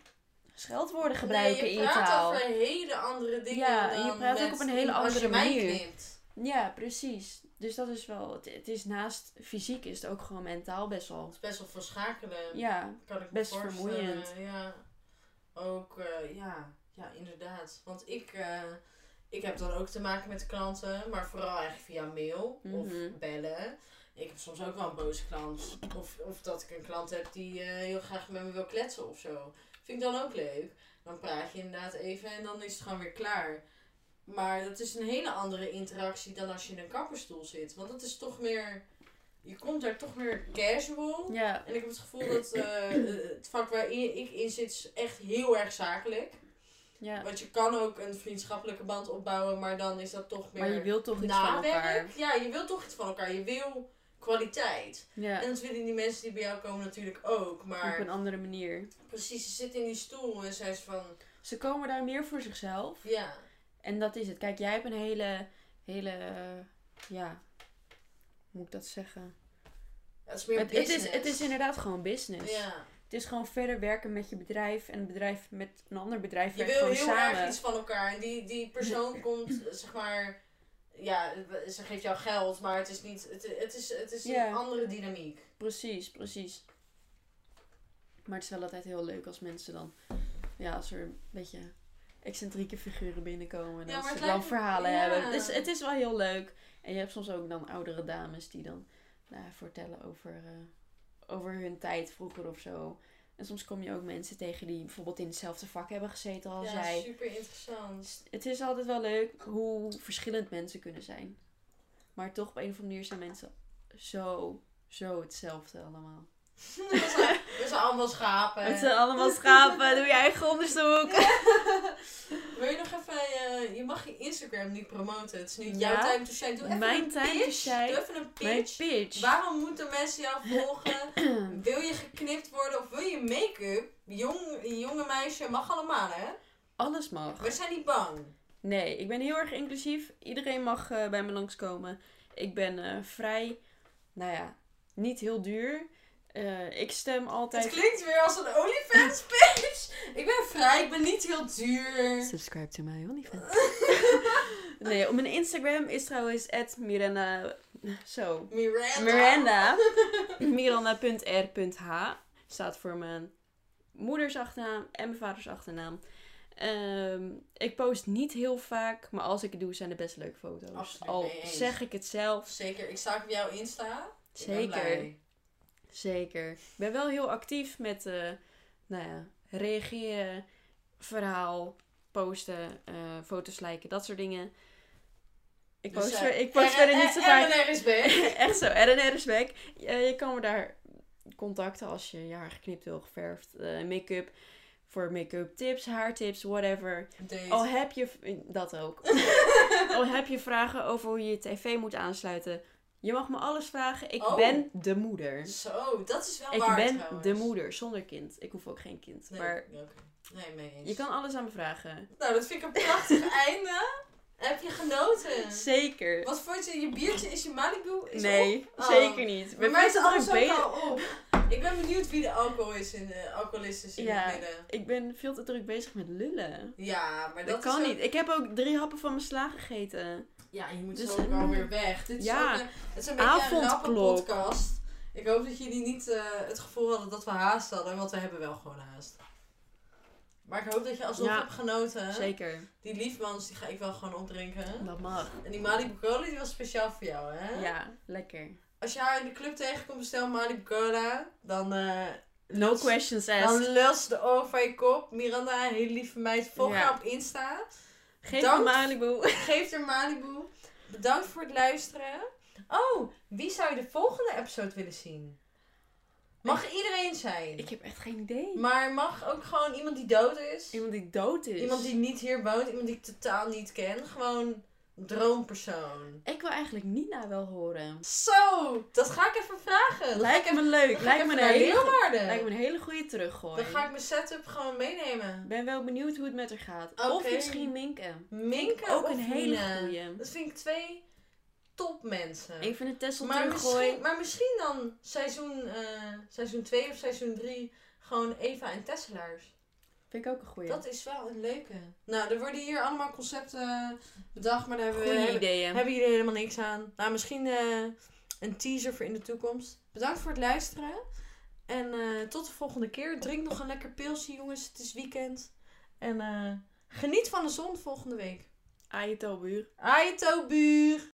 scheldwoorden gebruiken nee, in je je praat taal. over hele andere dingen Ja, en je dan praat ook op een hele andere manier. Ja, precies. Dus dat is wel, het, het is naast fysiek is het ook gewoon mentaal best wel. Het is best wel verschakelen. Ja, Kan ik best vermoeiend. Ja, ook, eh, ja, ja, inderdaad. Want ik, eh, ik heb dan ook te maken met klanten, maar vooral eigenlijk via mail of Mhm. bellen. Ik heb soms ook wel een boze klant. Of, of dat ik een klant heb die eh, heel graag met me wil kletsen of zo. Vind ik dan ook leuk. Dan praat je inderdaad even en dan is het gewoon weer klaar. Maar dat is een hele andere interactie dan als je in een kapperstoel zit. Want dat is toch meer... Je komt daar toch meer casual. ja, En ik heb het gevoel dat eh, het vak waar ik in zit is echt heel erg zakelijk. ja. Want je kan ook een vriendschappelijke band opbouwen, maar dan is dat toch meer Maar je wilt toch iets van elkaar. Ja, je wilt toch iets van elkaar. Je wil kwaliteit. Ja, En dat willen die mensen die bij jou komen natuurlijk ook. op Maar een andere manier. precies, ze zitten in die stoel en zij is van, Ze komen daar meer voor zichzelf. ja, En dat is het. Kijk, jij hebt een hele, hele, eh, ja, hoe moet ik dat zeggen? het is meer Het, het, business. is, het is inderdaad gewoon business. Ja. Het is gewoon verder werken met je bedrijf en een bedrijf met een ander bedrijf Je wil heel samen. erg iets van elkaar. En die, die persoon <clears throat> komt, zeg maar, ja, ze geeft jou geld, maar het is niet, het, het is, het is een andere dynamiek. Precies, precies. Maar het is wel altijd heel leuk als mensen dan, ja, als er een beetje excentrieke figuren binnenkomen. Ja, dat ze dan verhalen ja. hebben. Het is, het is wel heel leuk. En je hebt soms ook dan oudere dames die dan nou, vertellen over, eh, over hun tijd vroeger of zo. En soms kom je ook mensen tegen die bijvoorbeeld in hetzelfde vak hebben gezeten als ja, jij. super interessant. Dus het is altijd wel leuk hoe verschillend mensen kunnen zijn. Maar toch op een of andere manier zijn mensen zo, zo hetzelfde allemaal. We, zijn, we allemaal schapen. Het zijn allemaal schapen, doe je eigen onderzoek. <laughs> Wil je nog even, eh, je mag je Instagram nu promoten. Het is nu Ja, jouw time to shine. Doe even mijn een time to pitch. shine. Doe even een Mijn pitch. pitch. Waarom moeten mensen jou volgen? <clears throat> wil je geknipt worden of wil je make-up? Jong, jonge meisje, mag allemaal hè? Alles mag. We zijn niet bang. Nee, ik ben heel erg inclusief. Iedereen mag eh, bij me langskomen. Ik ben eh, vrij, nou ja, niet heel duur. Eh, ik stem altijd... Het klinkt weer als een OnlyFans <laughs> pitch. ik ben vrij, ik ben niet heel duur. Subscribe to my OnlyFans. <laughs> nee, op mijn Instagram is trouwens Miranda... Zo. Miranda. Miranda. <laughs> Miranda.r.h. Staat voor mijn moeders achternaam en mijn vaders achternaam. Ehm, ik post niet heel vaak, maar als ik het doe, zijn het best leuke foto's. Absoluut Al zeg ik het zelf. Zeker, ik sta op jouw Insta. Ik ben Zeker. Zeker. Ik ben wel heel actief met, eh, nou ja, reageren, verhaal, posten, eh, foto's liken, dat soort dingen. Ik Dus, post, eh, ik post verder niet zo vaak. RNR. Echt zo, RNR is weg. Je, je kan me daar contacten als je je haar geknipt wil, geverfd, eh, make-up. Voor make-up tips, haartips, whatever. Date. Al heb je, dat ook. Al heb je vragen over hoe je je tv moet aansluiten. Je mag me alles vragen. Ik Oh. ben de moeder. Zo, dat is wel Ik waar ben trouwens. de moeder, zonder kind. Ik hoef ook geen kind. Nee, Maar oké. nee, mee eens. je kan alles aan me vragen. Nou, dat vind ik een prachtig <laughs> einde. Heb je genoten? Zeker. Wat vond je? Je biertje is je Malibu? Is Nee, op? Oh. zeker niet. Bij Bij mij is alles ook al op. Ik ben benieuwd wie de alcohol is in de alcoholist is in Ja. het midden. Ik ben veel te druk bezig met lullen. Ja, maar dat, Dat, kan ook- niet. Ik heb ook drie happen van mijn sla gegeten. Ja, je moet Dus, zo ook eh, alweer weg. Dit is ook een, het is een beetje een rappe podcast. Ik hoop dat jullie niet eh, het gevoel hadden dat we haast hadden, want we hebben wel gewoon haast. Maar ik hoop dat je alsnog Ja, hebt genoten. Zeker. Die liefmans, die ga ik wel gewoon opdrinken. Dat mag. En die Malibu Cola, die was speciaal voor jou, hè? Ja, lekker. Als je haar in de club tegenkomt, bestel Malibu Cola. Dan, eh No questions dan asked. ze de oor van je kop. Miranda, een hele lieve meid. Volg Ja. haar op Insta. Geef me Malibu. <laughs> Geef haar Malibu. Bedankt voor het luisteren. Oh, wie zou je de volgende episode willen zien? Mag iedereen zijn. Ik heb echt geen idee. Maar mag ook gewoon iemand die dood is. Iemand die dood is. Iemand die niet hier woont. Iemand die ik totaal niet ken. Gewoon droompersoon? Ik wil eigenlijk Nina wel horen. Zo, dat ga ik even vragen. Lijkt ik me leuk. ik Lijkt me, een hele, lijkt me een hele goede teruggooi. Dan ga ik mijn setup gewoon meenemen. Ik ben wel benieuwd hoe het met haar gaat. Of misschien Minke. Minke Ook een hele goeie. Dat vind ik twee topmensen. Even een Tessel maar, teruggooien. misschien, maar misschien dan seizoen, eh seizoen 2 of seizoen 3 gewoon Eva en Tesselaars. Vind ik ook een goeie. Dat is wel een leuke. Nou, er worden hier allemaal concepten bedacht, maar daar hebben, we, Goeie ideeën. hebben jullie helemaal niks aan. Nou, misschien eh, een teaser voor in de toekomst. Bedankt voor het luisteren. En eh, tot de volgende keer. Drink nog een lekker pilsje, jongens. Het is weekend. En eh, geniet van de zon volgende week. Ajeto buur. Aito buur!